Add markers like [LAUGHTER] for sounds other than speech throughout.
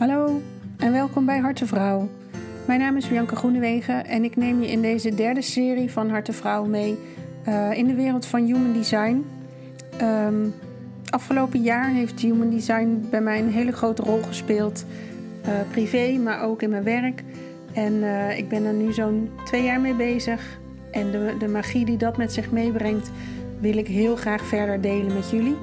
Hallo en welkom bij Harte Vrouw. Mijn naam is Bianca Groenewegen en ik neem je in deze derde serie van Harte Vrouw mee uh, in de wereld van human design. Um, afgelopen jaar heeft human design bij mij een hele grote rol gespeeld, uh, privé, maar ook in mijn werk. En uh, ik ben er nu zo'n twee jaar mee bezig. En de, de magie die dat met zich meebrengt, wil ik heel graag verder delen met jullie.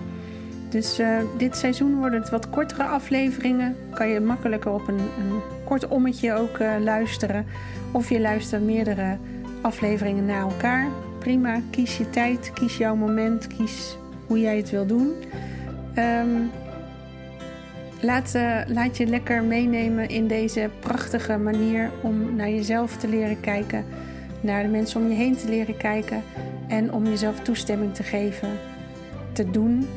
Dus uh, dit seizoen worden het wat kortere afleveringen. Kan je makkelijker op een, een kort ommetje ook uh, luisteren. Of je luistert meerdere afleveringen na elkaar. Prima, kies je tijd, kies jouw moment, kies hoe jij het wil doen. Um, laat, uh, laat je lekker meenemen in deze prachtige manier om naar jezelf te leren kijken. Naar de mensen om je heen te leren kijken. En om jezelf toestemming te geven. Te doen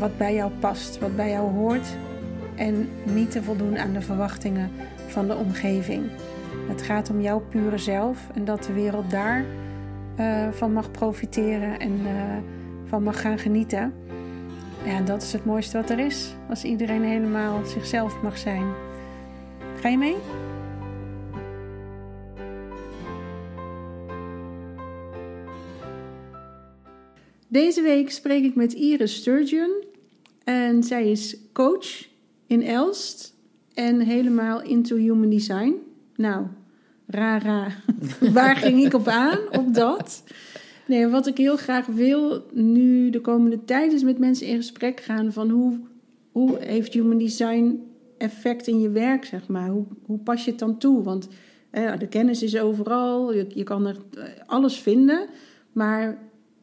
wat bij jou past, wat bij jou hoort en niet te voldoen aan de verwachtingen van de omgeving. Het gaat om jouw pure zelf en dat de wereld daar uh, van mag profiteren en uh, van mag gaan genieten. Ja, dat is het mooiste wat er is, als iedereen helemaal zichzelf mag zijn. Ga je mee? Deze week spreek ik met Iris Sturgeon. En zij is coach in Elst en helemaal into human design. Nou, rara, [LAUGHS] waar ging ik op aan? Op dat. Nee, wat ik heel graag wil nu de komende tijd is met mensen in gesprek gaan van hoe, hoe heeft human design effect in je werk, zeg maar. Hoe, hoe pas je het dan toe? Want eh, de kennis is overal, je, je kan er alles vinden, maar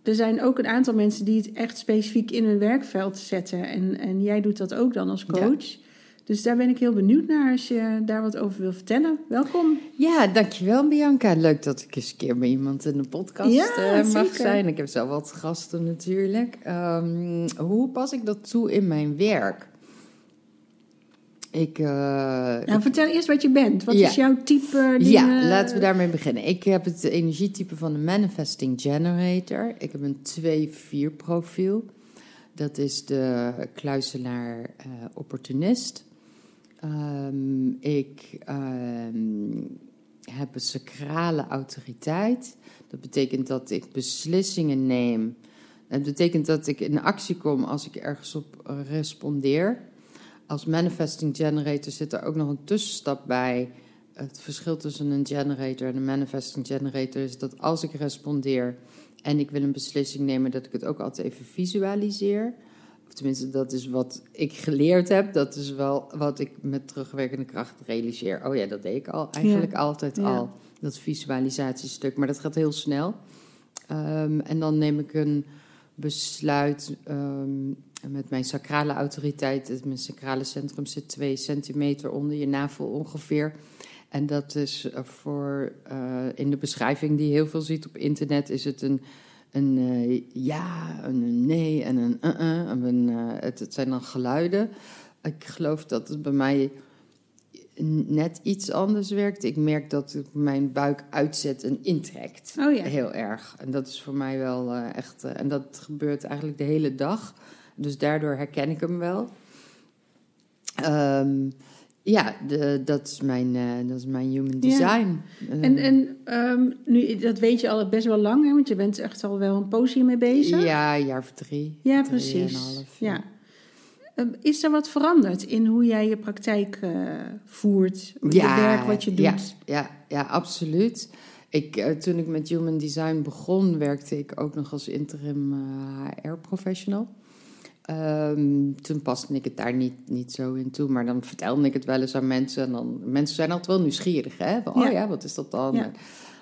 er zijn ook een aantal mensen die het echt specifiek in hun werkveld zetten. En, en jij doet dat ook dan als coach. Ja. Dus daar ben ik heel benieuwd naar als je daar wat over wil vertellen. Welkom. Ja, dankjewel Bianca. Leuk dat ik eens een keer bij iemand in de podcast ja, uh, mag zijn. Ik heb zelf wat gasten natuurlijk. Um, hoe pas ik dat toe in mijn werk? Ik, uh, nou, vertel eerst wat je bent. Wat ja. is jouw type? Die, ja, uh, laten we daarmee beginnen. Ik heb het energietype van de Manifesting Generator. Ik heb een 2-4 profiel. Dat is de kluiselaar uh, opportunist. Um, ik um, heb een sacrale autoriteit. Dat betekent dat ik beslissingen neem. Dat betekent dat ik in actie kom als ik ergens op respondeer als manifesting generator zit er ook nog een tussenstap bij. Het verschil tussen een generator en een manifesting generator is dat als ik respondeer en ik wil een beslissing nemen, dat ik het ook altijd even visualiseer. Of tenminste, dat is wat ik geleerd heb. Dat is wel wat ik met terugwerkende kracht realiseer. Oh ja, dat deed ik al eigenlijk ja. altijd ja. al. Dat visualisatiestuk. Maar dat gaat heel snel. Um, en dan neem ik een besluit. Um, met mijn sacrale autoriteit, mijn sacrale centrum zit twee centimeter onder je navel ongeveer. En dat is voor, uh, in de beschrijving die je heel veel ziet op internet, is het een, een uh, ja, een nee en een uh-uh. Een, het, het, zijn dan geluiden. Ik geloof dat het bij mij net iets anders werkt. Ik merk dat het mijn buik uitzet en intrekt. Oh ja. Heel erg. En dat is voor mij wel echt. en dat gebeurt eigenlijk de hele dag. Dus daardoor herken ik hem wel. Um, ja, de, dat, is mijn, uh, dat is mijn human design. Ja. En, en um, nu, dat weet je al best wel lang, hè? want je bent echt al wel een poosje mee bezig. Ja, een jaar of drie. Ja, precies. Half, ja. ja. Is er wat veranderd in hoe jij je praktijk uh, voert? Ja, je werk wat je doet? Ja, ja, ja absoluut. Ik, uh, toen ik met human design begon, werkte ik ook nog als interim HR-professional. Um, toen paste ik het daar niet, niet zo in toe. Maar dan vertelde ik het wel eens aan mensen. En dan, mensen zijn altijd wel nieuwsgierig. Hè? Van, ja. Oh ja, wat is dat dan? Ja.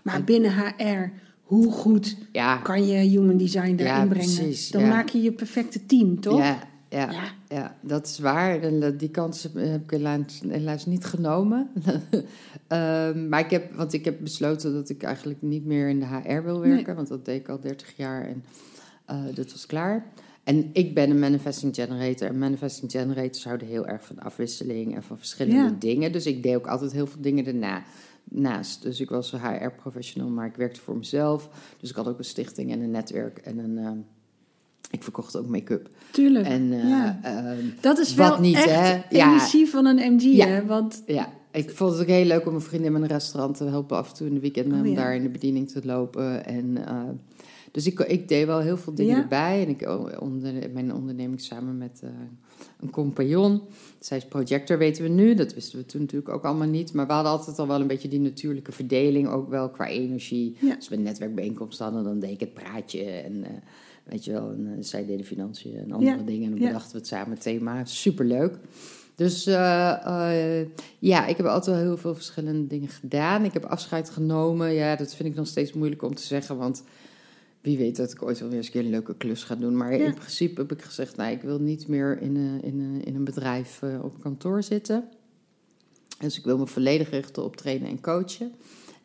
Maar en, binnen HR, hoe goed ja. kan je human design daarin brengen? Precies, dan maak je je perfecte team, toch? Ja, ja, ja. dat is waar. En die kans heb ik helaas, helaas niet genomen. um, [LAUGHS] maar ik heb, want ik heb besloten dat ik eigenlijk niet meer in de HR wil werken. Nee. Want dat deed ik al 30 jaar en uh, dat was klaar. En ik ben een manifesting generator. En manifesting generators houden heel erg van afwisseling en van verschillende ja. dingen. Dus ik deed ook altijd heel veel dingen erna. Naast. Dus ik was HR-professional, maar ik werkte voor mezelf. Dus ik had ook een stichting en een netwerk en een, uh, Ik verkocht ook make-up. Tuurlijk. En uh, ja. uh, dat is wat wel niet, echt hè? energie Ja. van een MG, Ja. hè? Want ja, ik vond het ook heel leuk om een vriendin in een restaurant te helpen af en toe in de weekend Oh, om daar in de bediening te lopen. En, uh, dus ik, ik deed wel heel veel dingen Ja. erbij. En ik oh, onder, mijn onderneming samen met uh, een compagnon. Zij is projector, weten we nu. Dat wisten we toen natuurlijk ook allemaal niet. Maar we hadden altijd al wel een beetje die natuurlijke verdeling, ook wel qua energie. Ja. Als we een netwerkbijeenkomst hadden, dan deed ik het praatje. En uh, weet je wel, en, uh, zij deden financiën en andere Ja. dingen. En dan bedachten we het samen het thema. Superleuk. Dus uh, ja, ik heb altijd wel heel veel verschillende dingen gedaan. Ik heb afscheid genomen. Ja, dat vind ik nog steeds moeilijk om te zeggen, want wie weet dat ik ooit wel weer eens een keer een leuke klus ga doen. Maar Ja. in principe heb ik gezegd, nou, ik wil niet meer in een, in een, in een bedrijf uh, op kantoor zitten. Dus ik wil me volledig richten op trainen en coachen.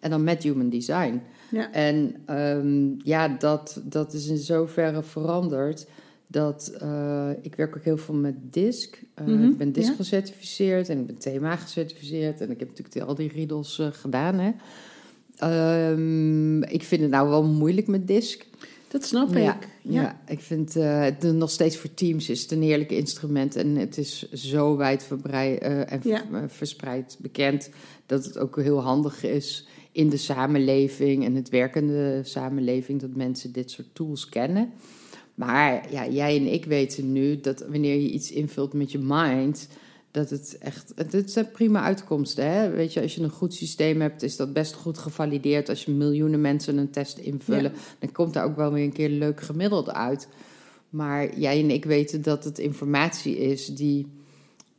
En dan met human design. Ja. En um, ja, dat, dat is in zoverre veranderd dat uh, ik werk ook heel veel met DISC. Uh, Mhm, ik ben DISC ja. gecertificeerd en ik ben TMA gecertificeerd. En ik heb natuurlijk al die riedels uh, gedaan. Hè. Um, ik vind het nou wel moeilijk met DISC. dat snap Ja, ik. ja. ik vind uh, het nog steeds voor teams is het een heerlijk instrument. En het is zo wijdverbreid uh, en Ja. uh, verspreid bekend dat het ook heel handig is in de samenleving en het werkende samenleving dat mensen dit soort tools kennen. Maar ja, jij en ik weten nu dat wanneer je iets invult met je mind, dat het echt. Het, het zijn prima uitkomsten. Hè? Weet je, als je een goed systeem hebt, is dat best goed gevalideerd. Als je miljoenen mensen een test invullen, Ja. dan komt daar ook wel weer een keer leuk gemiddeld uit. Maar jij en ik weten dat het informatie is die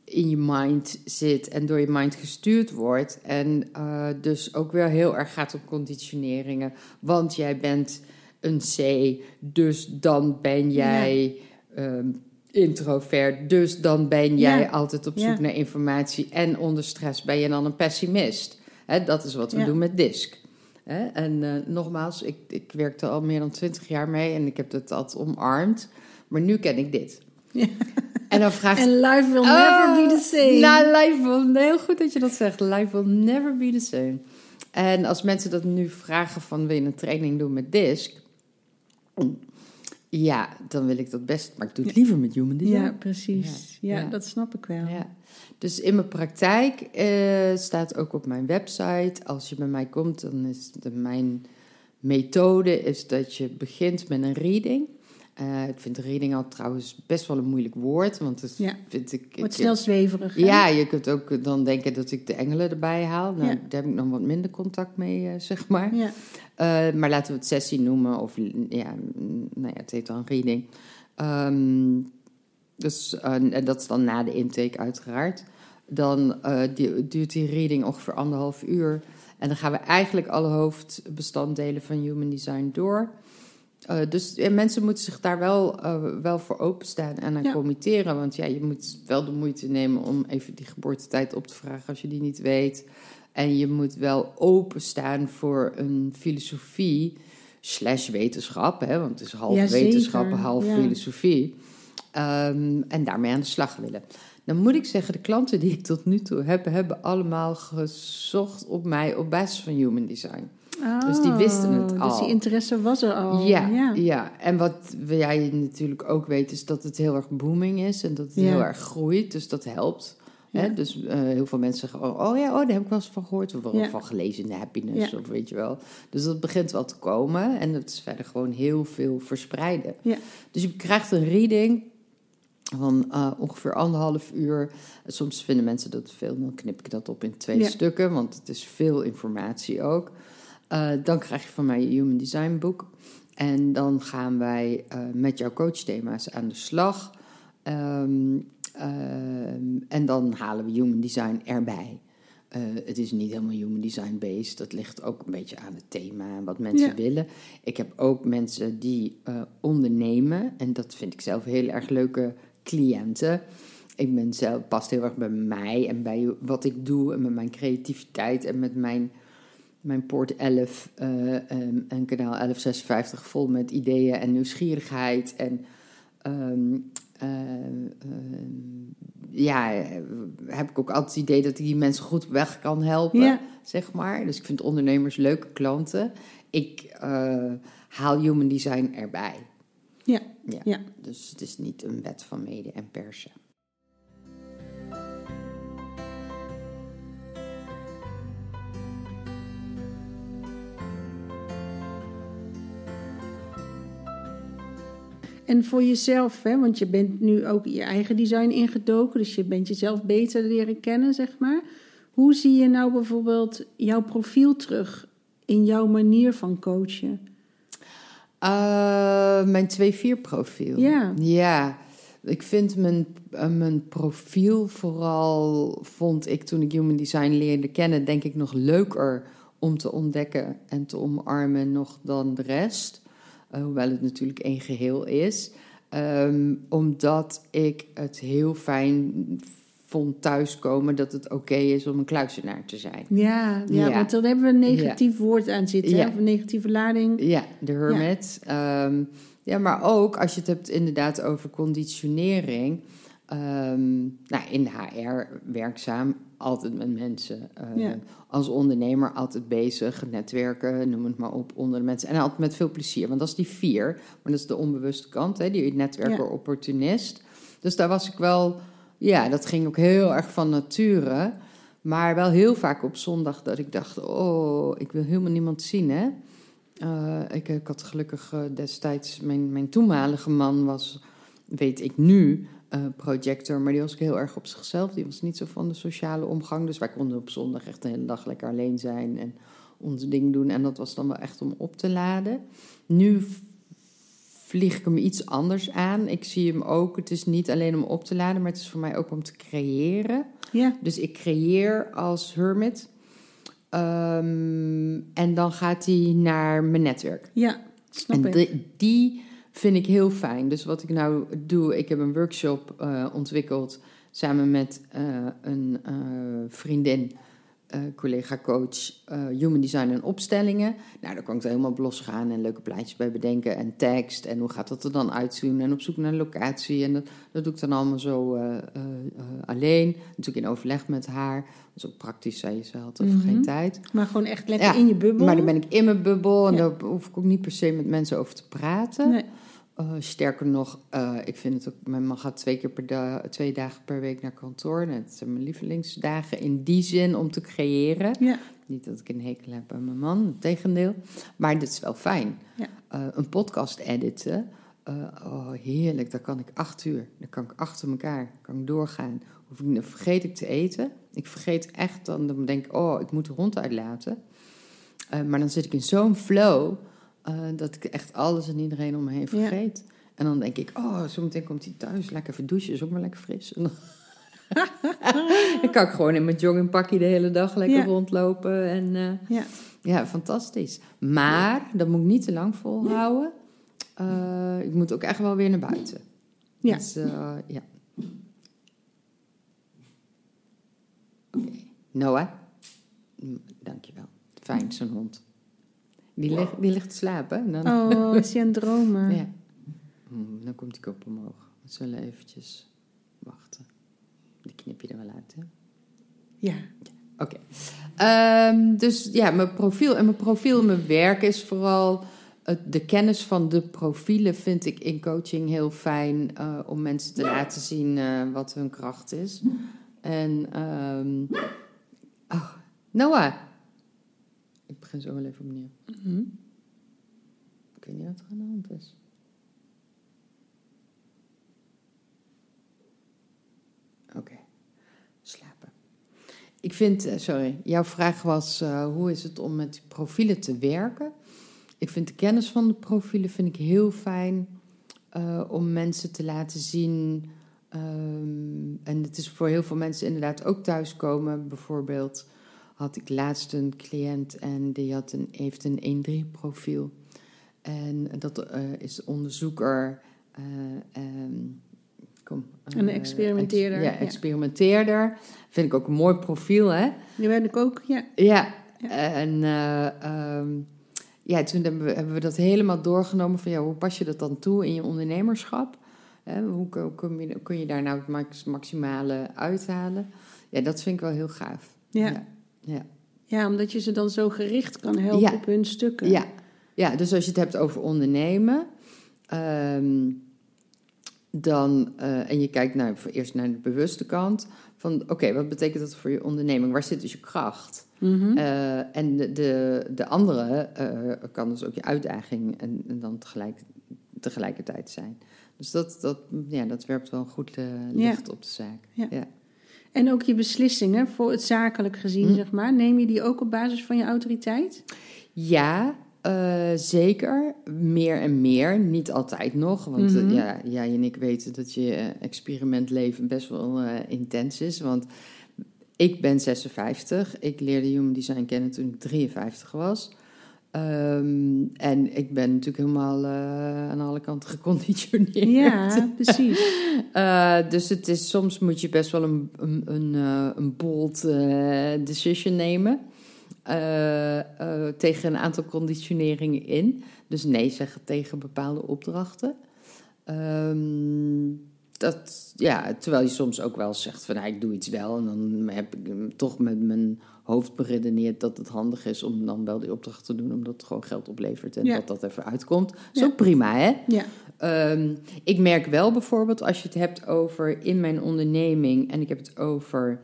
in je mind zit en door je mind gestuurd wordt. En uh, dus ook weer heel erg gaat om conditioneringen. Want jij bent een C, dus dan ben jij um, introvert. Dus dan ben jij Ja. altijd op zoek Ja. naar informatie. En onder stress ben je dan een pessimist. Hè, dat is wat we Ja. doen met DISC. Hè? En uh, nogmaals, ik, ik werkte al meer dan twintig jaar mee en ik heb het altijd omarmd. Maar nu ken ik dit. En dan vraagt En life will never be the same. nou, life will, heel goed dat je dat zegt. Life will never be the same. En als mensen dat nu vragen van wil je een training doen met DISC? Ja, dan wil ik dat best. Maar ik doe het liever met human design. ja, precies. Ja, Ja. dat snap ik wel. Ja. Dus in mijn praktijk eh, staat ook op mijn website. Als je bij mij komt, dan is de, mijn methode is dat je begint met een reading. Uh, ik vind reading al trouwens best wel een moeilijk woord, want dat Ja. vind ik. Wordt snel zweverig. hè? ja, je kunt ook dan denken dat ik de engelen erbij haal. Nou, Ja. daar heb ik nog wat minder contact mee, eh, zeg maar. Ja. Uh, maar laten we het sessie noemen, of ja, nou ja, het heet dan reading. Um, dus, uh, en dat is dan na de intake uiteraard. Dan die, duurt die reading ongeveer anderhalf uur. En dan gaan we eigenlijk alle hoofdbestanddelen van Human Design door. Uh, dus ja, mensen moeten zich daar wel, uh, wel voor openstaan en aan Ja. committeren. Want ja, je moet wel de moeite nemen om even die geboortetijd op te vragen als je die niet weet. En je moet wel openstaan voor een filosofie slash wetenschap. Hè, want het is half Ja, wetenschap, half Ja. filosofie. Um, en daarmee aan de slag willen. Dan moet ik zeggen, de klanten die ik tot nu toe heb, hebben allemaal gezocht op mij op basis van human design. Oh, Dus die wisten het al. Dus die interesse was er al. Ja, ja. ja. en wat jij natuurlijk ook weet, is dat het heel erg booming is en dat het Ja. heel erg groeit. Dus dat helpt. Hè? Dus uh, heel veel mensen zeggen, oh, oh ja, oh, daar heb ik wel eens van gehoord. Of wel van gelezen in de happiness, of weet je wel. Dus dat begint wel te komen. En het is verder gewoon heel veel verspreiden. Ja. Dus je krijgt een reading van uh, ongeveer anderhalf uur. Soms vinden mensen dat veel, dan knip ik dat op in twee Ja. stukken, want het is veel informatie ook. Uh, dan krijg je van mij je Human Design boek. En dan gaan wij uh, met jouw coachthema's aan de slag. Um, en dan halen we Human Design erbij. Uh, het is niet helemaal Human Design based. Dat ligt ook een beetje aan het thema en wat mensen Ja. willen. Ik heb ook mensen die uh, ondernemen. En dat vind ik zelf heel erg leuke cliënten. Ik ben zelf, past heel erg bij mij en bij wat ik doe. En met mijn creativiteit en met mijn mijn poort 11 uh, um, en kanaal 1156 vol met ideeën en nieuwsgierigheid. En um, uh, ja, heb ik ook altijd het idee dat ik die mensen goed weg kan helpen, Ja. zeg maar. Dus ik vind ondernemers leuke klanten. Ik uh, haal human design erbij. Ja. Ja. Ja. Dus het is niet een wet van mede en persen. En voor jezelf, hè, want je bent nu ook je eigen design ingedoken, dus je bent jezelf beter leren kennen, zeg maar. Hoe zie je nou bijvoorbeeld jouw profiel terug in jouw manier van coachen? Uh, mijn 2-4 profiel. Ja. Ja. Ik vind mijn, uh, mijn profiel vooral, vond ik toen ik human design leerde kennen, denk ik nog leuker om te ontdekken en te omarmen nog dan de rest. Uh, hoewel het natuurlijk één geheel is. Um, omdat ik het heel fijn vond thuiskomen dat het oké okay is om een kluisenaar te zijn. Ja, ja, ja. want dan hebben we een negatief ja. woord aan zitten, ja. of een negatieve lading. Ja, de hermit. Ja. Um, ja, maar ook als je het hebt inderdaad over conditionering. Um, nou, in de HR werkzaam, altijd met mensen. Uh, ja. Als ondernemer altijd bezig, netwerken, noem het maar op, onder de mensen. En altijd met veel plezier, want dat is die vier. Maar dat is de onbewuste kant, hè, die netwerker, opportunist. Dus daar was ik wel ja, dat ging ook heel erg van nature. Maar wel heel vaak op zondag dat ik dacht: oh, ik wil helemaal niemand zien, hè. Uh, ik, ik, had gelukkig uh, destijds, mijn, mijn toenmalige man was, weet ik nu, uh, projector, maar die was ook heel erg op zichzelf. Die was niet zo van de sociale omgang. Dus wij konden op zondag echt de hele dag lekker alleen zijn en onze ding doen. En dat was dan wel echt om op te laden. Nu vlieg ik hem iets anders aan. Ik zie hem ook, het is niet alleen om op te laden, maar het is voor mij ook om te creëren. Ja. Dus ik creëer als hermit. Um, en dan gaat hij naar mijn netwerk. Ja, snap en ik. Die vind ik heel fijn. Dus wat ik nou doe, ik heb een workshop uh, ontwikkeld samen met uh, een uh, vriendin. Uh, collega-coach uh, Human Design en opstellingen. Nou, daar kan ik er helemaal op losgaan en leuke plaatjes bij bedenken en tekst. En hoe gaat dat er dan uitzien en op zoek naar een locatie. En dat, dat doe ik dan allemaal zo uh, alleen. Natuurlijk in overleg met haar. Dat is ook praktisch, zei je, ze had mm -hmm. geen tijd. Maar gewoon echt lekker ja, in je bubbel. Maar dan ben ik in mijn bubbel en ja. daar hoef ik ook niet per se met mensen over te praten. Nee. Uh, sterker nog, uh, ik vind het ook. Mijn man gaat twee keer per da twee dagen per week naar kantoor. Het zijn mijn lievelingsdagen in die zin om te creëren. Ja. Niet dat ik een hekel heb aan mijn man, tegendeel. Maar dit is wel fijn. Ja. Uh, een podcast editen. oh, heerlijk. Daar kan ik acht uur. Dan kan ik achter elkaar. kan ik doorgaan. Of ik, dan vergeet ik te eten. Ik vergeet echt dan. Dan denk ik, oh, ik moet de hond uitlaten. maar dan zit ik in zo'n flow. Uh, dat ik echt alles en iedereen om me heen vergeet. Ja. En dan denk ik, oh, zo meteen komt hij thuis, lekker even douchen, is ook maar lekker fris. En dan, [LAUGHS] dan kan ik gewoon in mijn joggingpakje de hele dag lekker ja. rondlopen. En uh, ja. ja, fantastisch. Maar dat moet ik niet te lang volhouden. Uh, ik moet ook echt wel weer naar buiten. Ja. Dus, ja. Oké. Okay. Noah, dankjewel. Fijn, zo'n hond. Die, ligt, die ligt te slapen. Dan... Oh, is [LAUGHS] hij aan het dromen? ja. Hmm, dan komt die kop omhoog. We zullen eventjes wachten. Die knip je er wel uit, hè? Ja. ja. Oké. Okay. Um, dus ja, mijn profiel. En mijn profiel, mijn werk is vooral... Het, de kennis van de profielen vind ik in coaching heel fijn... Uh, om mensen te laten zien uh, wat hun kracht is. En... Um, oh, Noah... Ik begin zo wel even opnieuw. Mm -hmm. Ik weet niet wat er aan de hand is. Oké, okay. slapen. Ik vind, uh, sorry, jouw vraag was uh, hoe is het om met profielen te werken? Ik vind de kennis van de profielen vind ik heel fijn uh, om mensen te laten zien. Um, en het is voor heel veel mensen inderdaad ook thuiskomen, bijvoorbeeld had ik laatst een cliënt en die had een, heeft een 1-3 profiel. En dat uh, is onderzoeker. Uh, um, kom, uh, een experimenteerder. Ex, ja, experimenteerder. Ja. Vind ik ook een mooi profiel, hè? Die ben ik ook, ja. Ja, ja. en um, ja, toen hebben we, hebben we, dat helemaal doorgenomen van ja, hoe pas je dat dan toe in je ondernemerschap? Hè, hoe, kun, je, kun je daar nou het max, maximale uithalen? Ja, dat vind ik wel heel gaaf. ja. Ja. Ja. omdat je ze dan zo gericht kan helpen ja. op hun stukken. Ja. ja, dus als je het hebt over ondernemen. Um, dan, eh, en je kijkt naar, eerst naar de bewuste kant, van oké, wat betekent dat voor je onderneming? Waar zit dus je kracht? Mhm. Eh, en de, de, de andere eh, kan dus ook je uitdaging en, en dan tegelijk, tegelijkertijd zijn. Dus dat, dat, ja, dat werpt wel een goed licht op de zaak. Ja. Ja. En ook je beslissingen, voor het zakelijk gezien, Hm. zeg maar. Neem je die ook op basis van je autoriteit? Ja, eh, zeker. Meer en meer. Niet altijd nog. Want eh, Mhm. ja, jij en ik weten dat je eh, experimentleven best wel intens is. Want ik ben 56. Ik leerde human design kennen toen ik 53 was. Ehm, en ik ben natuurlijk helemaal eh, aan alle kanten [LAUGHS] geconditioneerd. Ja, precies. [LAUGHS] Eh, dus het is, soms moet je best wel een, een, een, eh, een bold decision nemen. tegen een aantal conditioneringen in. Dus nee zeggen tegen bepaalde opdrachten. Ehm, dat, ja, terwijl je soms ook wel zegt van nou, ik doe iets wel. En dan heb ik hem toch met mijn hoofd beredeneerd dat het handig is om dan wel die opdracht te doen. Omdat het gewoon geld oplevert en Ja. dat dat even uitkomt. Ja. ook prima hè. Ja, Ehm, ik merk wel bijvoorbeeld als je het hebt over in mijn onderneming en ik heb het over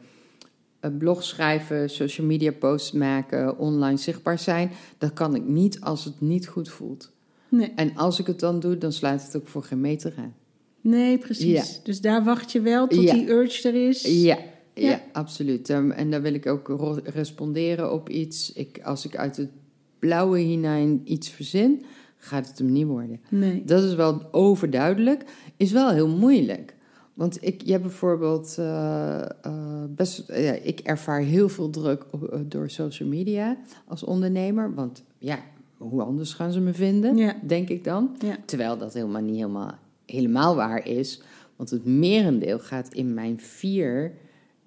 een blog schrijven, social media posts maken, online zichtbaar zijn, dat kan ik niet als het niet goed voelt. nee, En als ik het dan doe, dan sluit het ook voor geen meter aan. nee precies. Ja. Dus daar wacht je wel tot Ja. die urge er is. Ja, ja. Ja. absoluut. Ehm, en daar wil ik ook responderen op iets. Ik, als ik uit het blauwe hinein iets verzin, gaat het hem niet worden. Nee. Dat is wel overduidelijk. Is wel heel moeilijk. Want ik, je hebt bijvoorbeeld eh, eh, best, ja, ik ervaar heel veel druk op- eh, door social media als ondernemer. Want ja, hoe anders gaan ze me vinden, Ja. denk ik dan. Ja. Terwijl dat helemaal niet helemaal, helemaal waar is. Want het merendeel gaat in mijn vier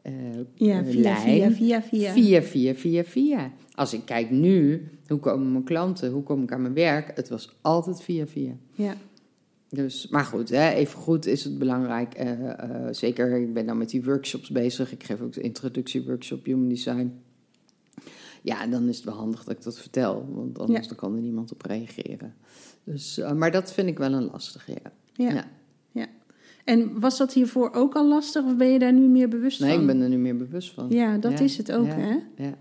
eh, Ja, eh, via, lijn. via, via, via. Via, via, via, via. Als ik kijk nu, hoe komen mijn klanten, hoe kom ik aan mijn werk? Het was altijd via, via. Ja. Dus, maar goed, hè, even goed is het belangrijk. eh, zeker, ik ben dan met die workshops bezig. Ik geef ook de introductieworkshop Human Design. Ja, dan is het wel handig dat ik dat vertel, want anders Ja. dan kan er niemand op reageren. Dus, maar dat vind ik wel een lastige, ja. Ja. Ja. En was dat hiervoor ook al lastig of ben je daar nu meer bewust Nee, van? ik ben er nu meer bewust van. Ja, dat Ja, is het ook, ja. hè? Ja.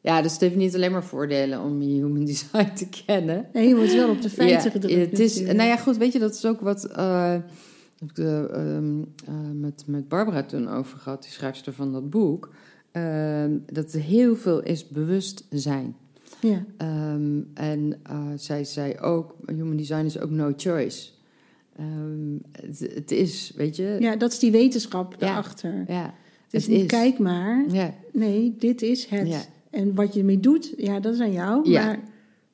ja, dus het heeft niet alleen maar voordelen om je human [LAUGHS] design te kennen. Nee, je wordt wel op de feiten gedrukt. Het is, nou ja, goed, weet je, dat is ook wat eh, heb ik eh, ehm, eh, met, met Barbara toen over gehad, die schrijfster van dat boek. ehm, dat er heel veel is bewustzijn. Ja, Ehm, en zij zei ook, human design is ook no choice. Ehm, het, het is, weet je, ja, dat is die wetenschap daarachter. ja, Het is het niet, is. kijk maar. ja, Nee, dit is het. Ja. En wat je ermee doet, ja, dat is aan jou. Ja. Maar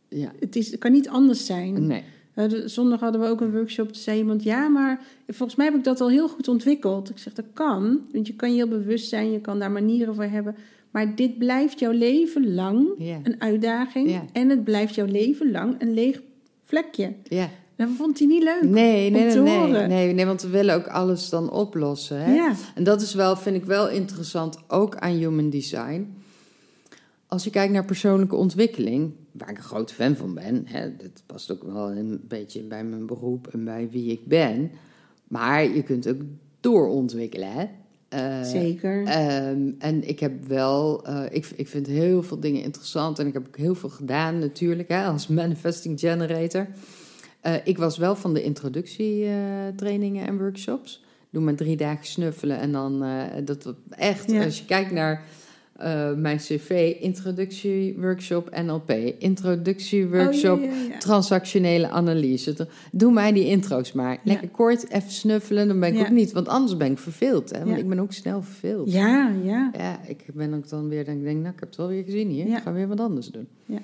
ja, het, is, het kan niet anders zijn. nee, de- Zondag hadden we ook een workshop. Toen zei iemand, ja, maar volgens mij heb ik dat al heel goed ontwikkeld. Ik zeg, dat kan. Want je kan je heel bewust zijn, je kan daar manieren voor hebben. Maar dit blijft jouw leven lang een uitdaging. En het blijft jouw leven lang een leeg vlekje. ja. Dat vond hij niet leuk. Nee, nee, nee, nee, nee, nee, want we willen ook alles dan oplossen. Hè? Ja, En dat is wel, vind ik wel interessant, ook aan human design. Als je kijkt naar persoonlijke ontwikkeling, waar ik een grote fan van ben, hè, dat past ook wel een beetje bij mijn beroep en bij wie ik ben. Maar je kunt ook doorontwikkelen. Hè? Eh, zeker. Ehm, en ik heb wel, eh, ik, ik vind heel veel dingen interessant en ik heb ook heel veel gedaan natuurlijk hè, als manifesting generator. Eh, ik was wel van de introductietrainingen en workshops. Doe maar drie dagen snuffelen en dan eh, dat echt, Ja. als je kijkt naar eh, mijn cv, introductieworkshop NLP, introductieworkshop Oh, ja, ja, ja. transactionele analyse. Doe mij die intro's maar. Lekker kort, even snuffelen, dan ben ik ook niet. Want anders ben ik verveeld. Hè? Want ik ben ook snel verveeld. Ja, ja. Ja, ik ben ook dan weer, denk, ik denk, nou, ik heb het wel weer gezien hier. Ik ga weer wat anders doen. Ja.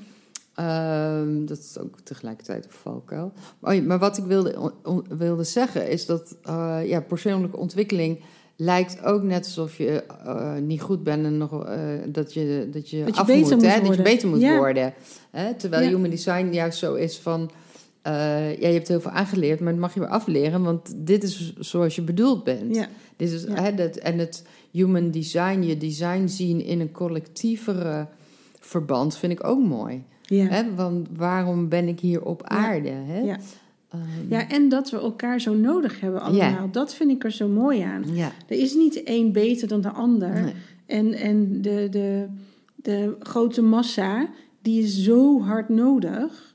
Ehm, dat is ook tegelijkertijd een valkuil. Maar, oh ja, maar wat ik wilde, on- wilde zeggen is dat eh, ja, persoonlijke ontwikkeling lijkt ook net alsof je eh, niet goed bent en nog, eh, dat je, dat je Dat af moet, moet hè? dat je beter moet Ja. worden. Hè? Terwijl Ja. human design juist zo is van, ja, je hebt heel veel aangeleerd, maar dat mag je weer afleren, want dit is zoals je bedoeld bent. Dit is, hè, dat, en het human design, je design zien in een collectievere verband, vind ik ook mooi. Ja. Hè? Want waarom ben ik hier op Ja. aarde? Hè? Ja. Ehm, Ja, en dat we elkaar zo nodig hebben allemaal. Dat vind ik er zo mooi aan. ja. Er is niet de een beter dan de ander. Nee. En, en de, de, de grote massa, die is zo hard nodig.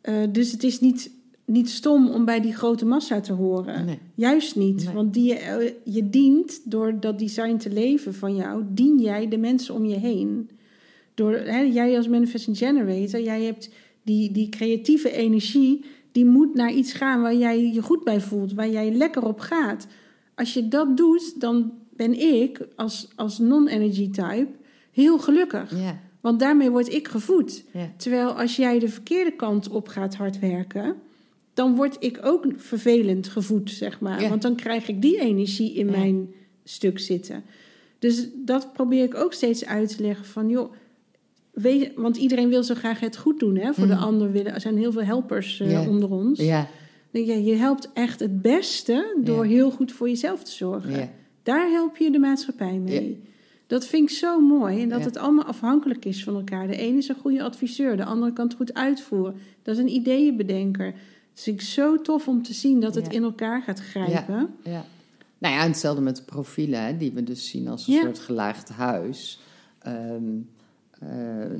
Eh, dus het is niet, niet stom om bij die grote massa te horen. Nee. Juist niet. Nee. Want die, eh, je dient, door dat design te leven van jou, dien jij de mensen om je heen. Door, hè, jij als manifesting generator, jij hebt die, die creatieve energie, die moet naar iets gaan waar jij je goed bij voelt, waar jij lekker op gaat. Als je dat doet, dan ben ik als, als non-energy type heel gelukkig. Want daarmee word ik gevoed. Terwijl als jij de verkeerde kant op gaat hard werken, dan word ik ook vervelend gevoed, zeg maar. Want dan krijg ik die energie in mijn stuk zitten. Dus dat probeer ik ook steeds uit te leggen van, joh, weet, want iedereen wil zo graag het goed doen, hè? Voor de Mhm. ander willen, er zijn heel veel helpers eh, Ja. onder ons. Ja. Dan denk je, helpt echt het beste door Ja. heel goed voor jezelf te zorgen. Ja. Daar help je de maatschappij mee. Dat vind ik zo mooi. En dat Ja. het allemaal afhankelijk is van elkaar. De ene is een goede adviseur, de andere kan het goed uitvoeren. Dat is een ideeënbedenker. Vind ik zo tof om te zien dat het Ja. in elkaar gaat grijpen. Ja. Nou ja, hetzelfde met de profielen, hè, die we dus zien als een Ja. soort gelaagd huis. Ehm, eh,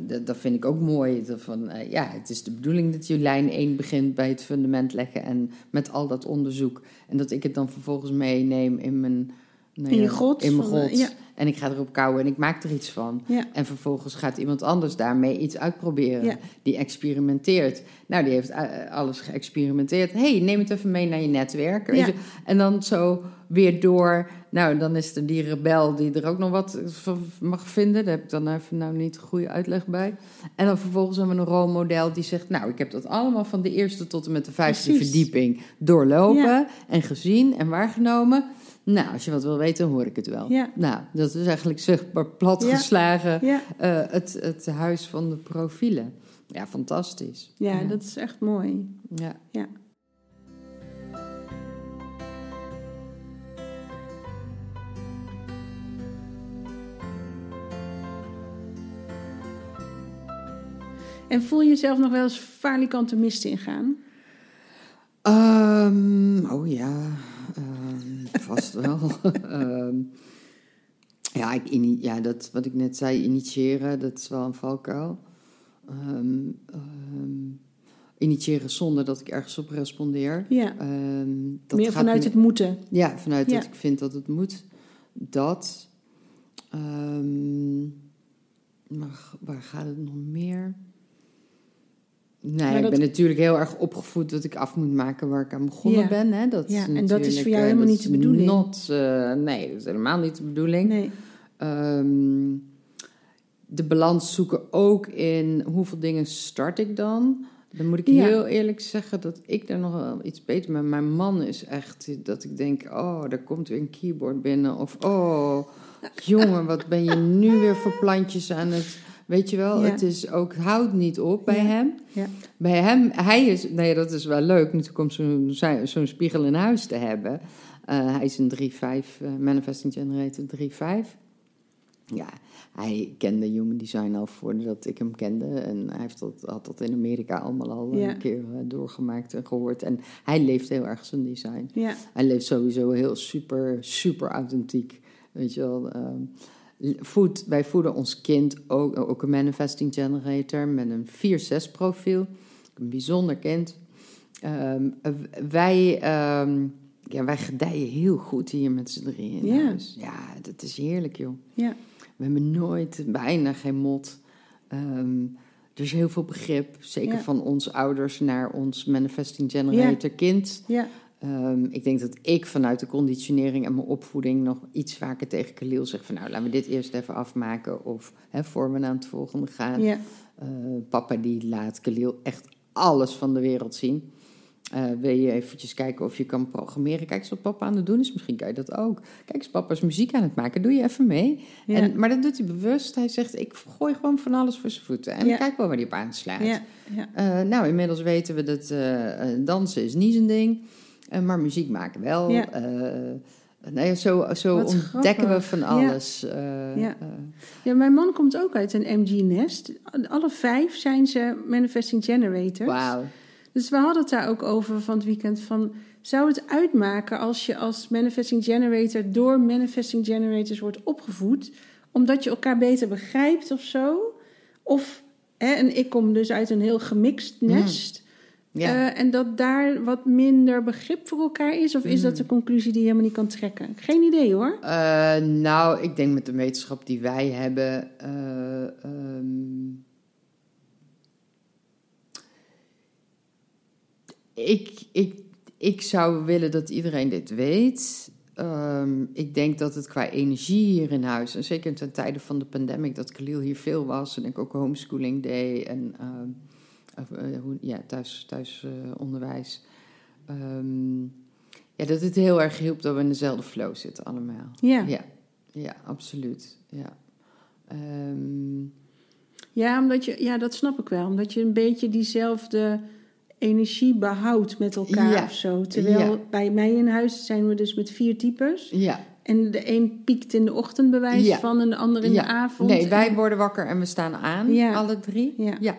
dat, dat vind ik ook mooi. Dat van, eh, ja, het is de bedoeling dat je lijn 1 begint bij het fundament leggen en met al dat onderzoek. En dat ik het dan vervolgens meeneem in mijn, nou In je ja, god In mijn eh, god. ja. En ik ga erop kouwen en ik maak er iets van. Ja. En vervolgens gaat iemand anders daarmee iets uitproberen. Die experimenteert. Nou, die heeft eh, alles geëxperimenteerd. hey, neem het even mee naar je netwerk. Weet Ja. je? En dan zo weer door. Nou, dan is er die rebel die er ook nog wat van mag vinden. Daar heb ik dan even nou niet een goede uitleg bij. En dan vervolgens hebben we een rolmodel die zegt... nou, ik heb dat allemaal van de eerste tot en met de vijfde Precies. verdieping doorlopen... Ja. en gezien en waargenomen. Nou, als je wat wil weten, hoor ik het wel. Ja. Nou, dat is eigenlijk zichtbaar platgeslagen Ja, eh, het, het huis van de profielen. Ja, fantastisch. ja, dat is echt mooi. Ja. Ja. En voel je jezelf nog wel eens falikant de mist ingaan? Ehm, oh ja, ehm, vast wel. [LAUGHS] Ehm, ja, ik, ini- ja, dat wat ik net zei, initiëren, dat is wel een valkuil. Initiëren zonder dat ik ergens op respondeer. Ja, dat meer vanuit me- het moeten. Ja, vanuit Ja. dat ik vind dat het moet. Dat. Maar waar gaat het nog meer? Nee, ik ben natuurlijk heel erg opgevoed dat ik af moet maken waar ik aan begonnen Ja. ben. Hè? Dat Ja, is en dat is voor jou eh, helemaal niet de bedoeling. Not, eh, nee, dat is helemaal niet de bedoeling. Nee. Ehm, de balans zoeken ook in hoeveel dingen start ik dan. Dan moet ik Ja. heel eerlijk zeggen dat ik daar nog wel iets beter ben. Mijn man is echt dat ik denk, oh, daar komt weer een keyboard binnen. Of, oh, jongen, wat ben je nu weer voor plantjes aan het... Weet je wel, Ja. het is ook, houdt niet op bij Ja. hem. Ja. Bij hem, hij is, nee, dat is wel leuk, natuurlijk om zo'n zo'n spiegel in huis te hebben. Eh, hij is een 3-5, eh, Manifesting Generator 3-5. Ja, hij kende Human Design al voordat ik hem kende. En hij heeft dat, had dat in Amerika allemaal al Ja. een keer eh, doorgemaakt en gehoord. En hij leeft heel erg zijn design. Ja, Hij leeft sowieso heel super, super authentiek. Weet je wel. ehm, voed, wij voeden ons kind ook, ook een manifesting generator met een 4-6 profiel. Een bijzonder kind. Ehm, wij, ehm, ja, wij gedijen heel goed hier met z'n drieën in Ja. huis. Ja, dat is heerlijk joh. ja, We hebben nooit, bijna geen mot. Ehm, er is heel veel begrip, zeker Ja. van ons ouders naar ons manifesting generator kind. ja, Ehm, ik denk dat ik vanuit de conditionering en mijn opvoeding nog iets vaker tegen Khalil zeg van nou, laten we dit eerst even afmaken of hè, voor we naar het volgende gaan. ja, Eh, papa die laat Khalil echt alles van de wereld zien. Eh, wil je eventjes kijken of je kan programmeren? Kijk eens wat papa aan het doen is. Misschien kan je dat ook. Kijk eens, papa is muziek aan het maken. Doe je even mee. Ja. En, maar dat doet hij bewust. Hij zegt, ik gooi gewoon van alles voor zijn voeten. En Ja. kijk wel waar hij op aanslaat. ja, ja. Eh, nou, inmiddels weten we dat dansen is niet zijn ding. Eh, maar muziek maken wel. Ja. Eh, zo zo Wat ontdekken we van alles. Eh, Ja. eh, Ja, mijn man komt ook uit een MG-nest. Alle vijf zijn ze manifesting generator. Wauw. Dus we hadden het daar ook over van het weekend. Van, zou het uitmaken als je als manifesting generator door manifesting generators wordt opgevoed, omdat je elkaar beter begrijpt of zo? Of, hè, en ik kom dus uit een heel gemixt nest. Ja. eh, en dat daar wat minder begrip voor elkaar is? Of is dat de conclusie die je helemaal niet kan trekken? Geen idee hoor. Eh, nou, ik denk met de wetenschap die wij hebben. eh, ehm, ik, ik, ik zou willen dat iedereen dit weet. Ehm, ik denk dat het qua energie hier in huis, en zeker ten tijde van de pandemic, dat Khalil hier veel was en ik ook homeschooling deed en ehm, eh, hoe, ja, thuis, thuisonderwijs. Ehm, ja, dat het heel erg hielp dat we in dezelfde flow zitten allemaal. Ja. Ja, ja absoluut. Ja. Ehm, Ja, omdat je, ja, dat snap ik wel. Omdat je een beetje diezelfde energie behoudt met elkaar Ja. of zo. Terwijl Ja. bij mij in huis zijn we dus met vier types. ja. En de een piekt in de ochtend bij wijze Ja. van en de ander in de avond. Nee, wij En- worden wakker en we staan aan, alle drie. Ja.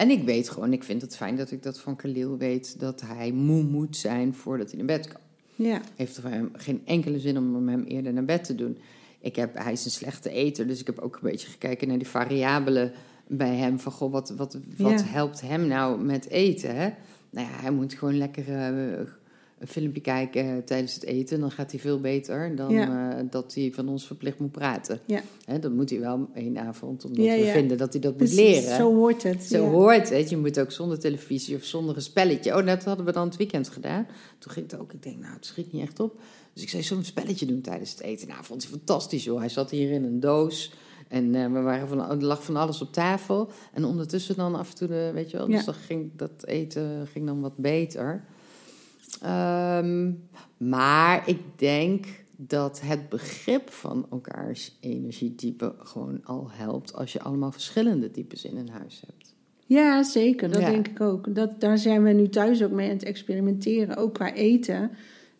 En ik weet gewoon, ik vind het fijn dat ik dat van Khalil weet, dat hij moe moet zijn voordat hij naar bed kan. Ja, Heeft voor hem geen enkele zin om hem eerder naar bed te doen. Ik heb, hij is een slechte eter, dus ik heb ook een beetje gekeken naar die variabelen bij hem. Van, goh, wat, wat, wat Ja. helpt hem nou met eten? Hè? Nou ja, hij moet gewoon lekker eh, een filmpje kijken tijdens het eten. Dan gaat hij veel beter dan Ja. eh, dat hij van ons verplicht moet praten. Ja. Hè, dat moet hij wel één avond, omdat Ja, we ja. vinden dat hij dat moet leren. Zo hoort het. Zo hoort het. Je moet ook zonder televisie of zonder een spelletje. Oh, dat hadden we dan het weekend gedaan. Toen ging het ook. Ik denk, nou, het schiet niet echt op. Dus ik zei, zo'n spelletje doen tijdens het eten. Nou, vond hij fantastisch, joh. Hij zat hier in een doos. En eh, we waren van, er lag van alles op tafel. En ondertussen dan af en toe, de, weet je wel. Dus dan ging dat eten ging dan wat beter. Ehm, maar ik denk dat het begrip van elkaars energietype gewoon al helpt als je allemaal verschillende types in een huis hebt. Ja, zeker. Dat Ja. denk ik ook. Dat, daar zijn we nu thuis ook mee aan het experimenteren. Ook qua eten.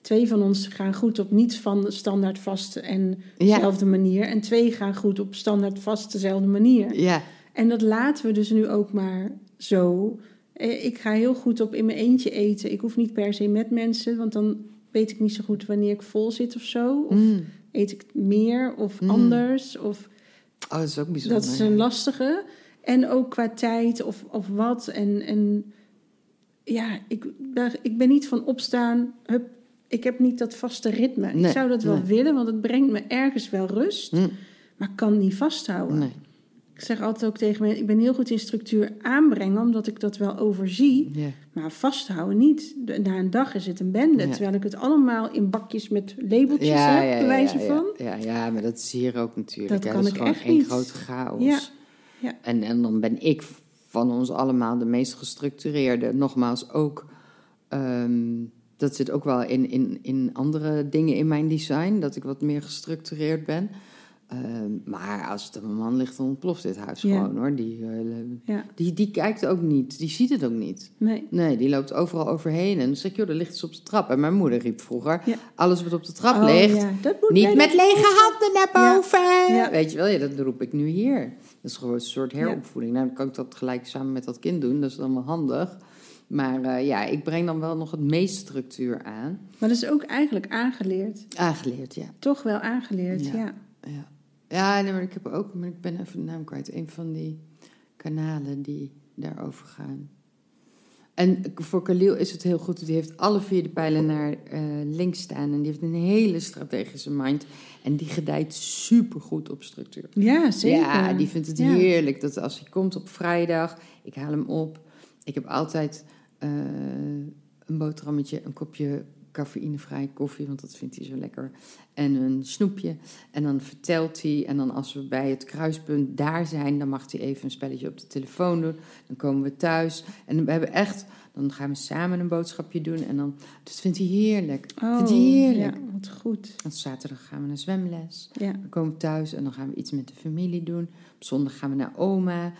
Twee van ons gaan goed op niet van de standaard vast en Ja. dezelfde manier. En twee gaan goed op standaard vast dezelfde manier. Ja, En dat laten we dus nu ook maar zo. Eh, Ik ga heel goed op in mijn eentje eten. Ik hoef niet per se met mensen, want dan weet ik niet zo goed wanneer ik vol zit of zo. Of Mm. eet ik meer of Mm. anders. Of Oh, dat is ook bijzonder. dat is een lastige. En ook qua tijd of, of wat. En, en ja, ik, daar- ik ben niet van opstaan. Hup, ik heb niet dat vaste ritme. Nee, ik zou dat wel willen, want het brengt me ergens wel rust. Mm. Maar kan niet vasthouden. Nee. Ik zeg altijd ook tegen mensen, ik ben heel goed in structuur aanbrengen, omdat ik dat wel overzie. Maar vasthouden niet. Na een dag is het een bende. Ja. Terwijl ik het allemaal in bakjes met labeltjes Ja, heb, ja, bij ja, wijze ja, van. Ja, ja, maar dat is hier ook natuurlijk. Dat kan is ik gewoon echt één grote chaos. Ja, ja. En, en dan ben ik van ons allemaal de meest gestructureerde. Nogmaals, ook... ehm, dat zit ook wel in, in, in andere dingen in mijn design. Dat ik wat meer gestructureerd ben. Ehm, maar als het aan mijn man ligt, dan ontploft dit huis Ja. gewoon hoor. Die, eh, Ja, die, die kijkt ook niet. Die ziet het ook niet. nee. Nee, die loopt overal overheen. En dan zeg ik, joh, er ligt iets op de trap. En mijn moeder riep vroeger, Ja. alles wat op de trap Oh, ligt, ja, dat moet niet met lege handen naar boven. Ja. Weet je wel, ja, dat roep ik nu hier. Dat is gewoon een soort heropvoeding. Nou, dan kan ik dat gelijk samen met dat kind doen. Dat is dan wel handig. Maar eh, ja, ik breng dan wel nog het meest structuur aan. Maar dat is ook eigenlijk aangeleerd. Aangeleerd, ja. Toch wel aangeleerd, Ja. ja. Ja, nee, maar ik heb ook, maar ik ben even de naam kwijt. Een van die kanalen die daarover gaan. En voor Khalil is het heel goed. Die heeft alle vier de pijlen naar eh, links staan. En die heeft een hele strategische mind. En die gedijt supergoed op structuur. Ja, zeker. Ja, die vindt het Ja. heerlijk. Dat als hij komt op vrijdag, ik haal hem op. Ik heb altijd eh, een boterhammetje, een kopje cafeïnevrije koffie, want dat vindt hij zo lekker. En een snoepje. En dan vertelt hij. En dan als we bij het kruispunt daar zijn, dan mag hij even een spelletje op de telefoon doen. Dan komen we thuis. En we hebben echt, dan gaan we samen een boodschapje doen. En dan, dat vindt hij heerlijk. Oh, vindt hij heerlijk. Ja, wat goed. En zaterdag gaan we naar zwemles. Ja. Dan komen we thuis en dan gaan we iets met de familie doen. Op zondag gaan we naar oma.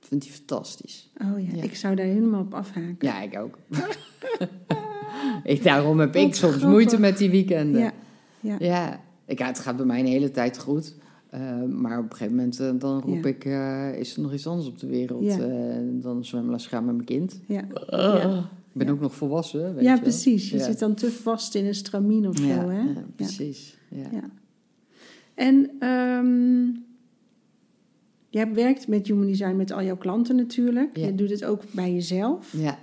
Vindt hij fantastisch. Oh ja. Ja. ik zou daar helemaal op afhaken. Ja, ik ook. [LAUGHS] [LAUGHS] ik, daarom heb ik soms grappig. moeite met die weekenden. Ja, ja. Ja, ik, ja, het gaat bij mij een hele tijd goed. Eh, maar op een gegeven moment eh, dan roep Ja. ik, eh, is er nog iets anders op de wereld? Ja. Dan zwemles gaan met mijn kind. Ja, Ik ben ook nog volwassen, weet ja je precies. Je zit dan te vast in een stramien of zo, hè? ja, precies. Ja. Ja. En ehm jij werkt met Human Design met al jouw klanten natuurlijk. Je doet het ook bij jezelf. Ja.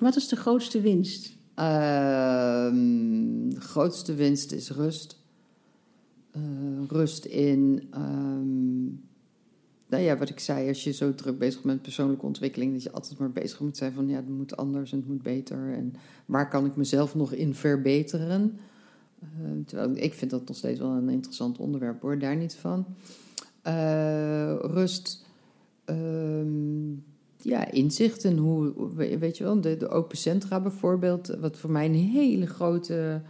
Wat is de grootste winst? Ehm, de grootste winst is rust. Eh, rust in, ehm, nou ja, wat ik zei, als je zo druk bezig bent met persoonlijke ontwikkeling, dat je altijd maar bezig moet zijn van, ja, het moet anders en het moet beter. En waar kan ik mezelf nog in verbeteren? Eh, terwijl ik vind dat nog steeds wel een interessant onderwerp hoor, daar niet van. Eh, rust, ehm, ja, inzicht en hoe, weet je wel, de, de open centra bijvoorbeeld, wat voor mij een hele grote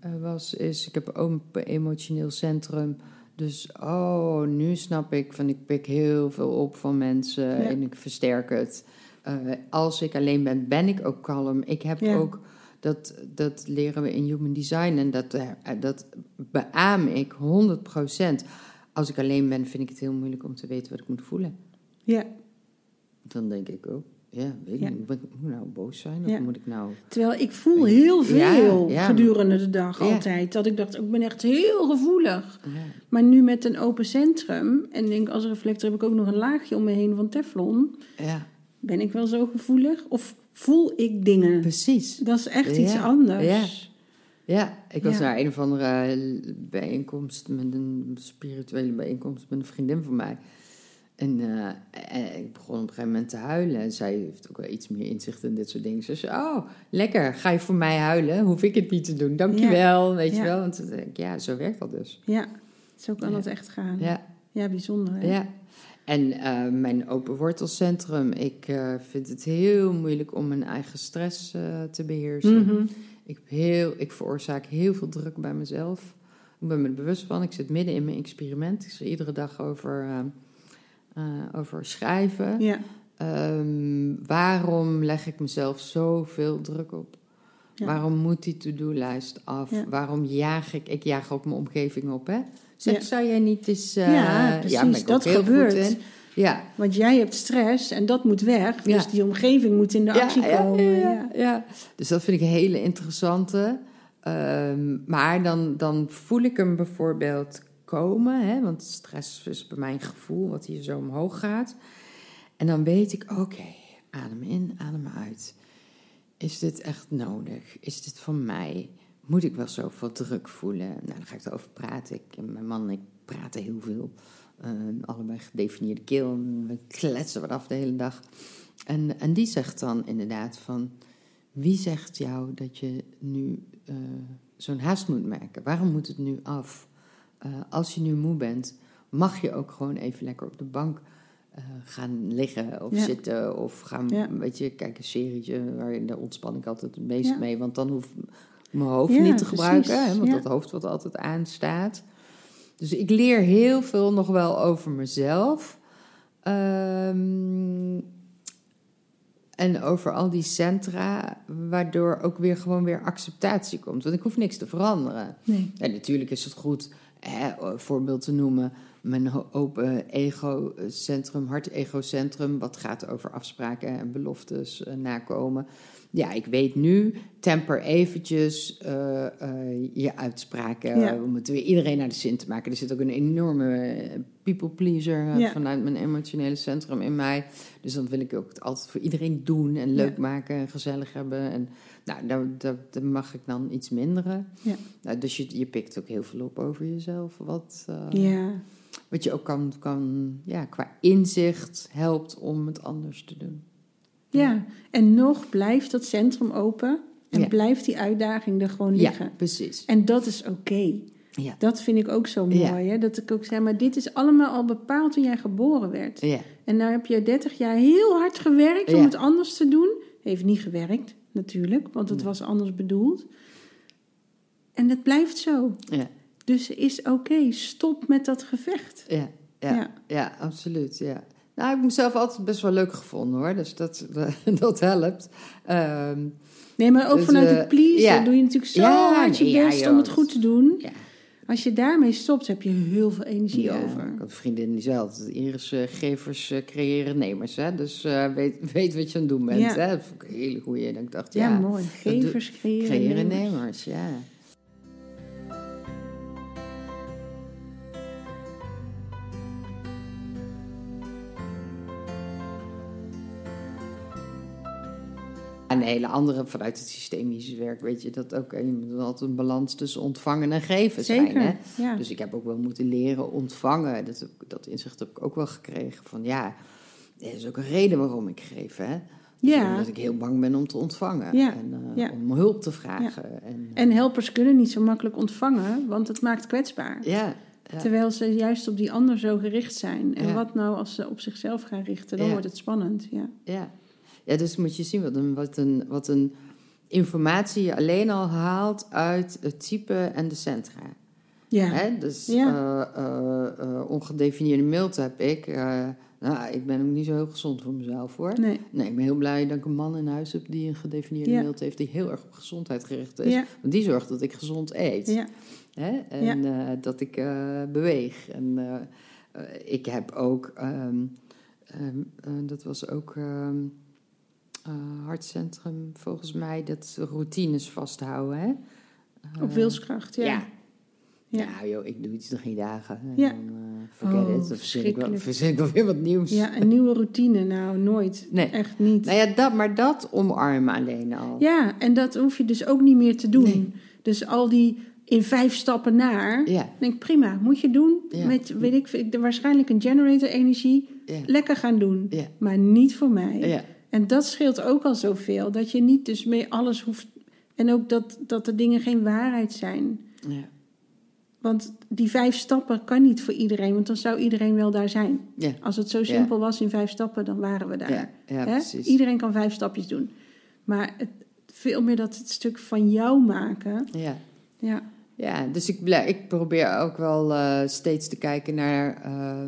eh, was, is ik heb een open emotioneel centrum. Dus, oh, nu snap ik van ik pik heel veel op van mensen Ja. en ik versterk het. Eh, als ik alleen ben, ben ik ook kalm. Ik heb Ja. ook, dat, dat leren we in Human Design en dat, eh, dat beaam ik 100%. Als ik alleen ben, vind ik het heel moeilijk om te weten wat ik moet voelen. Ja, Dan denk ik ook, ja, weet Ja. niet, moet ik nou boos zijn of Ja. moet ik nou... terwijl ik voel heel veel ja. gedurende de dag altijd. Dat ik dacht, ik ben echt heel gevoelig. Maar nu met een open centrum, en denk als reflector heb ik ook nog een laagje om me heen van teflon. ja Ben ik wel zo gevoelig? Of voel ik dingen? precies. Dat is echt iets anders. ja. Ik was naar een of andere bijeenkomst, met een spirituele bijeenkomst met een vriendin van mij. En eh, eh, ik begon op een gegeven moment te huilen. En zij heeft ook wel iets meer inzicht in dit soort dingen. Ze zei, oh, lekker, ga je voor mij huilen? Hoef ik het niet te doen, dankjewel, weet je wel. Want toen denk ik, ja, zo werkt dat dus. Ja, zo kan Ja. dat echt gaan. Ja, Ja, bijzonder. Hè? ja. En eh, mijn open wortelcentrum, ik vind het heel moeilijk om mijn eigen stress te beheersen. Mhm. Ik, heb heel, ik veroorzaak heel veel druk bij mezelf. Ik ben me er bewust van. Ik zit midden in mijn experiment. Ik schrijf iedere dag over, eh, eh, over schrijven. Ja, Ehm, waarom leg ik mezelf zoveel druk op? Ja. Waarom moet die to-do-lijst af? Ja. Waarom jaag ik? Ik jaag ook mijn omgeving op, hè? Zeg, Ja. zou jij niet eens... eh, Ja, precies, ik ook dat gebeurt. Ja, want jij hebt stress en dat moet weg. Ja. Dus die omgeving moet in de actie komen. Ja, Ja, ja, ja. Dus dat vind ik een hele interessante. Ehm, maar dan, dan voel ik hem bijvoorbeeld komen, hè, want stress is bij mij een gevoel wat hier zo omhoog gaat. En dan weet ik, oké, adem in, adem uit. Is dit echt nodig? Is dit van mij? Moet ik wel zoveel druk voelen? Nou, dan ga ik erover praten. Mijn man en ik praten heel veel. Eh, allebei gedefinieerde keel. We kletsen wat af de hele dag. En, en die zegt dan inderdaad van... Wie zegt jou dat je nu eh, zo'n haast moet maken? Waarom moet het nu af? Eh, als je nu moe bent, mag je ook gewoon even lekker op de bank eh, gaan liggen of Ja. zitten. Of gaan, Ja. weet je, kijken een serietje. Waarin daar ontspan ik altijd het meest Ja. mee. Want dan hoef ik mijn hoofd niet te gebruiken. Hè, want dat hoofd wat altijd aanstaat. Dus ik leer heel veel nog wel over mezelf. Ehm, en over al die centra, waardoor ook weer gewoon weer acceptatie komt. Want ik hoef niks te veranderen. Nee. En natuurlijk is het goed, hè, een voorbeeld te noemen, mijn open ego-centrum, hart-ego-centrum, wat gaat over afspraken en beloftes eh, nakomen. Ja, ik weet nu, temper eventjes eh, eh, je uitspraken. Ja. We moeten weer iedereen naar de zin te maken. Er zit ook een enorme eh, people pleaser eh, Ja. vanuit mijn emotionele centrum in mij. Dus dan wil ik ook het altijd voor iedereen doen en leuk Ja. maken en gezellig hebben. En nou, daar, daar, daar mag ik dan iets minderen. Ja. Nou, dus je, je pikt ook heel veel op over jezelf. Wat, eh, Ja. wat je ook kan, kan ja, qua inzicht helpt om het anders te doen. ja, en nog blijft dat centrum open en Ja. blijft die uitdaging er gewoon liggen. Ja, precies. En dat is oké. Ja. Dat vind ik ook zo mooi. Ja. Hè? Dat ik ook zeg, maar dit is allemaal al bepaald toen jij geboren werd. Ja, En nou heb je 30 jaar heel hard gewerkt om het anders te doen. Heeft niet gewerkt, natuurlijk, want het was anders bedoeld. En het blijft zo. ja, Dus is oké, stop met dat gevecht. ja, ja, Ja. ja. absoluut. Ja. Nou, ik heb mezelf altijd best wel leuk gevonden hoor. Dus dat, [LAUGHS] dat helpt. Ehm, Nee, maar ook Dus, vanuit eh, het pleasen ja. doe je natuurlijk zo hard je best om het goed te doen. ja. Als je daarmee stopt, heb je heel veel energie Ja, over. Ik had vriendin die zei altijd, Iris, gevers eh, creëren nemers. Hè? Dus eh, weet, weet wat je aan het doen bent. Ja. Hè? Dat vond ik een hele goeie. En ik dacht, Ja, ja, mooi. Gevers creëren. creëren nemers. nemers. Ja. Een hele andere vanuit het systemische werk, weet je dat ook. Je moet altijd een balans tussen ontvangen en geven zijn. Hè? Ja. Dus ik heb ook wel moeten leren ontvangen. Dat, dat inzicht heb ik ook wel gekregen. Van ja, er is ook een reden waarom ik geef. Hè? Dus Ja. Omdat ik heel bang ben om te ontvangen. Ja. En eh, Ja. om hulp te vragen. En, En helpers kunnen niet zo makkelijk ontvangen, want het maakt kwetsbaar. ja, ja. Terwijl ze juist op die ander zo gericht zijn. En Ja. wat nou als ze op zichzelf gaan richten? Dan Ja. wordt het spannend. Ja. Ja. dus moet je zien wat een, wat, een, wat een informatie je alleen al haalt uit het type en de centra. Ja. Hè? Dus Ja. eh, eh, eh, ongedefinieerde milte heb ik. nou, ik ben ook niet zo heel gezond voor mezelf hoor. Nee. Nee, ik ben heel blij dat ik een man in huis heb die een gedefinieerde Ja. milte heeft, die heel erg op gezondheid gericht is. Ja. Want die zorgt dat ik gezond eet. Ja. Hè? En dat ik beweeg. En ik heb ook, ehm, ehm, eh, dat was ook ehm, eh, hartcentrum volgens mij, dat routines vasthouden. Hè? Op Eh, wilskracht. Ja. ja. Ja. Nou joh, ik doe iets drie dagen. En Ja. dan uh, forget Oh, it. Dan verzin ik, wel, verschrikkelijk. verzin ik wel weer wat nieuws. Ja, een nieuwe routine. Nou, nooit. Nee. Echt niet. Nou ja, dat, maar dat omarmen alleen al. Ja, en dat hoef je dus ook niet meer te doen. Nee. Dus al die in vijf stappen naar. Ja, Denk prima, moet je doen. Ja. Met, weet ik, waarschijnlijk een generator energie. ja, Lekker gaan doen. ja, Maar niet voor mij. En dat scheelt ook al zoveel. Dat je niet dus mee alles hoeft. En ook dat, dat de dingen geen waarheid zijn. ja. Want die vijf stappen kan niet voor iedereen. Want dan zou iedereen wel daar zijn. ja. Als het zo simpel was in vijf stappen, dan waren we daar. ja. Iedereen kan vijf stapjes doen. Maar het, veel meer dat het stuk van jou maken. Ja. Ja, Ja, dus ik, ik probeer ook wel eh, steeds te kijken naar eh,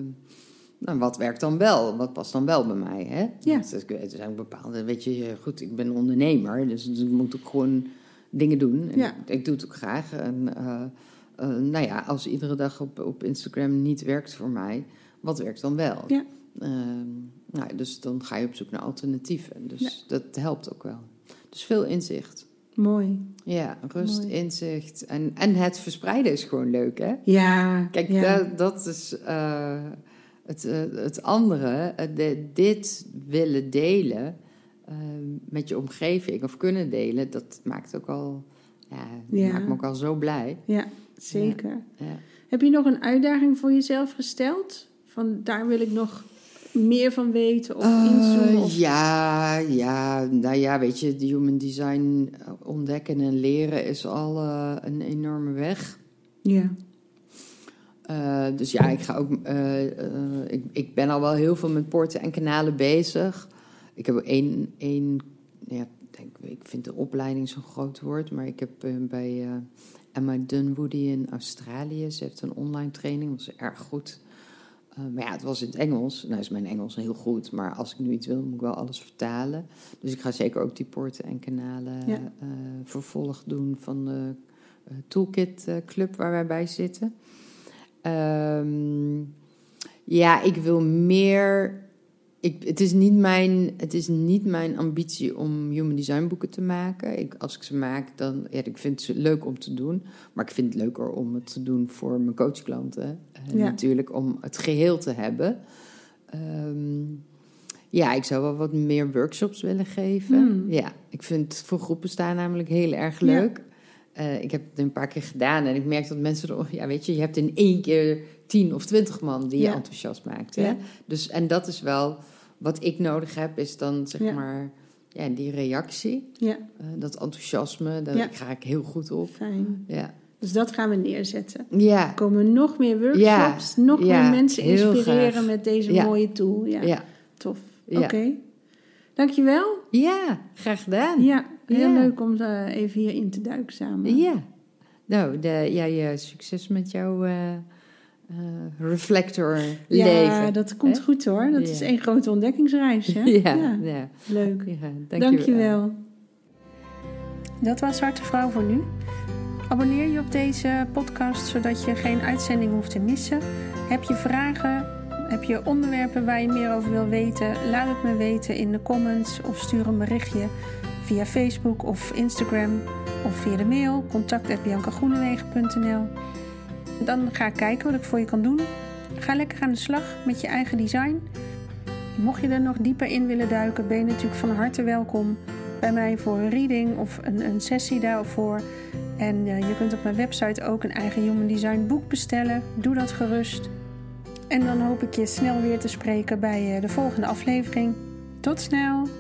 nou, wat werkt dan wel, wat past dan wel bij mij. Hè? Ja. Want er er zijn bepaalde, weet je, goed, ik ben ondernemer, dus ik moet ook gewoon dingen doen. En Ja. ik, ik doe het ook graag. En eh, eh, nou ja, als iedere dag op, op Instagram niet werkt voor mij, wat werkt dan wel? Ja. Ehm, nou, dus dan ga je op zoek naar alternatieven. Dus Ja. dat helpt ook wel. Dus veel inzicht. mooi. Ja, rust, Mooi. inzicht. En, en het verspreiden is gewoon leuk, hè? Ja, Kijk, ja. dat, dat is eh, het, eh, het andere. eh, dit willen delen eh, met je omgeving of kunnen delen, dat maakt ook al, ja, Ja. maakt me ook al zo blij. ja, zeker. Ja. Heb je nog een uitdaging voor jezelf gesteld? Van daar wil ik nog meer van weten of Eh, inzoomen? Of... ja, ja, nou ja, weet je, de human design ontdekken en leren is al een enorme weg. Ja. Eh, dus ja, ik ga ook. eh, eh, ik, ik ben al wel heel veel met poorten en kanalen bezig. Ik heb één. één ja, denk, ik vind de opleiding zo'n groot woord. Maar ik heb bij Emma Dunwoody in Australië. Ze heeft een online training. Dat was erg goed. Maar ja, het was in het Engels. Nou is mijn Engels heel goed. Maar als ik nu iets wil, moet ik wel alles vertalen. Dus ik ga zeker ook die poorten en kanalen Ja. vervolg doen van de Toolkit Club waar wij bij zitten. Ehm, ja, ik wil meer. Ik, het, is niet mijn, het is niet mijn ambitie om human design boeken te maken. Ik, als ik ze maak, dan. Ja, ik vind ze leuk om te doen. Maar ik vind het leuker om het te doen voor mijn coachklanten. En Ja. natuurlijk om het geheel te hebben. Ehm, ja, ik zou wel wat meer workshops willen geven. Hmm. Ja, ik vind voor groepen staan namelijk heel erg Ja. leuk. Eh, ik heb het een paar keer gedaan en ik merk dat mensen er, ja, weet je, je hebt in één keer tien of twintig man die je Ja. enthousiast maakt. Hè? Ja. Dus, en dat is wel wat ik nodig heb, is dan zeg Ja. maar ja, die reactie, Ja, eh, dat enthousiasme, daar ga ik heel goed op. fijn. Ja, Dus dat gaan we neerzetten. ja, Er komen nog meer workshops, nog meer mensen inspireren graag. met deze mooie tool. Ja, tof. Oké. Dankjewel. ja graag gedaan. Ja, heel Ja. leuk om eh, even hierin te duiken samen. Ja. Nou, de, ja, je succes met jouw eh, eh, reflector Ja, leven. dat komt Hè? goed hoor. Dat Ja. is één grote ontdekkingsreis. Hè? [LAUGHS] Ja, ja. Leuk. ja, Dankjewel. dankjewel. Dat was Harte Vrouw voor nu. Abonneer je op deze podcast zodat je geen uitzending hoeft te missen. Heb je vragen? Heb je onderwerpen waar je meer over wil weten? Laat het me weten in de comments of stuur een berichtje via Facebook of Instagram of via de mail contact@biancagroenewegen.nl. Dan ga ik kijken wat ik voor je kan doen. Ga lekker aan de slag met je eigen design. Mocht je er nog dieper in willen duiken, ben je natuurlijk van harte welkom bij mij voor een reading of een, een sessie daarvoor. En uh, je kunt op mijn website ook een eigen Human Design boek bestellen. Doe dat gerust. En dan hoop ik je snel weer te spreken bij uh, de volgende aflevering. Tot snel!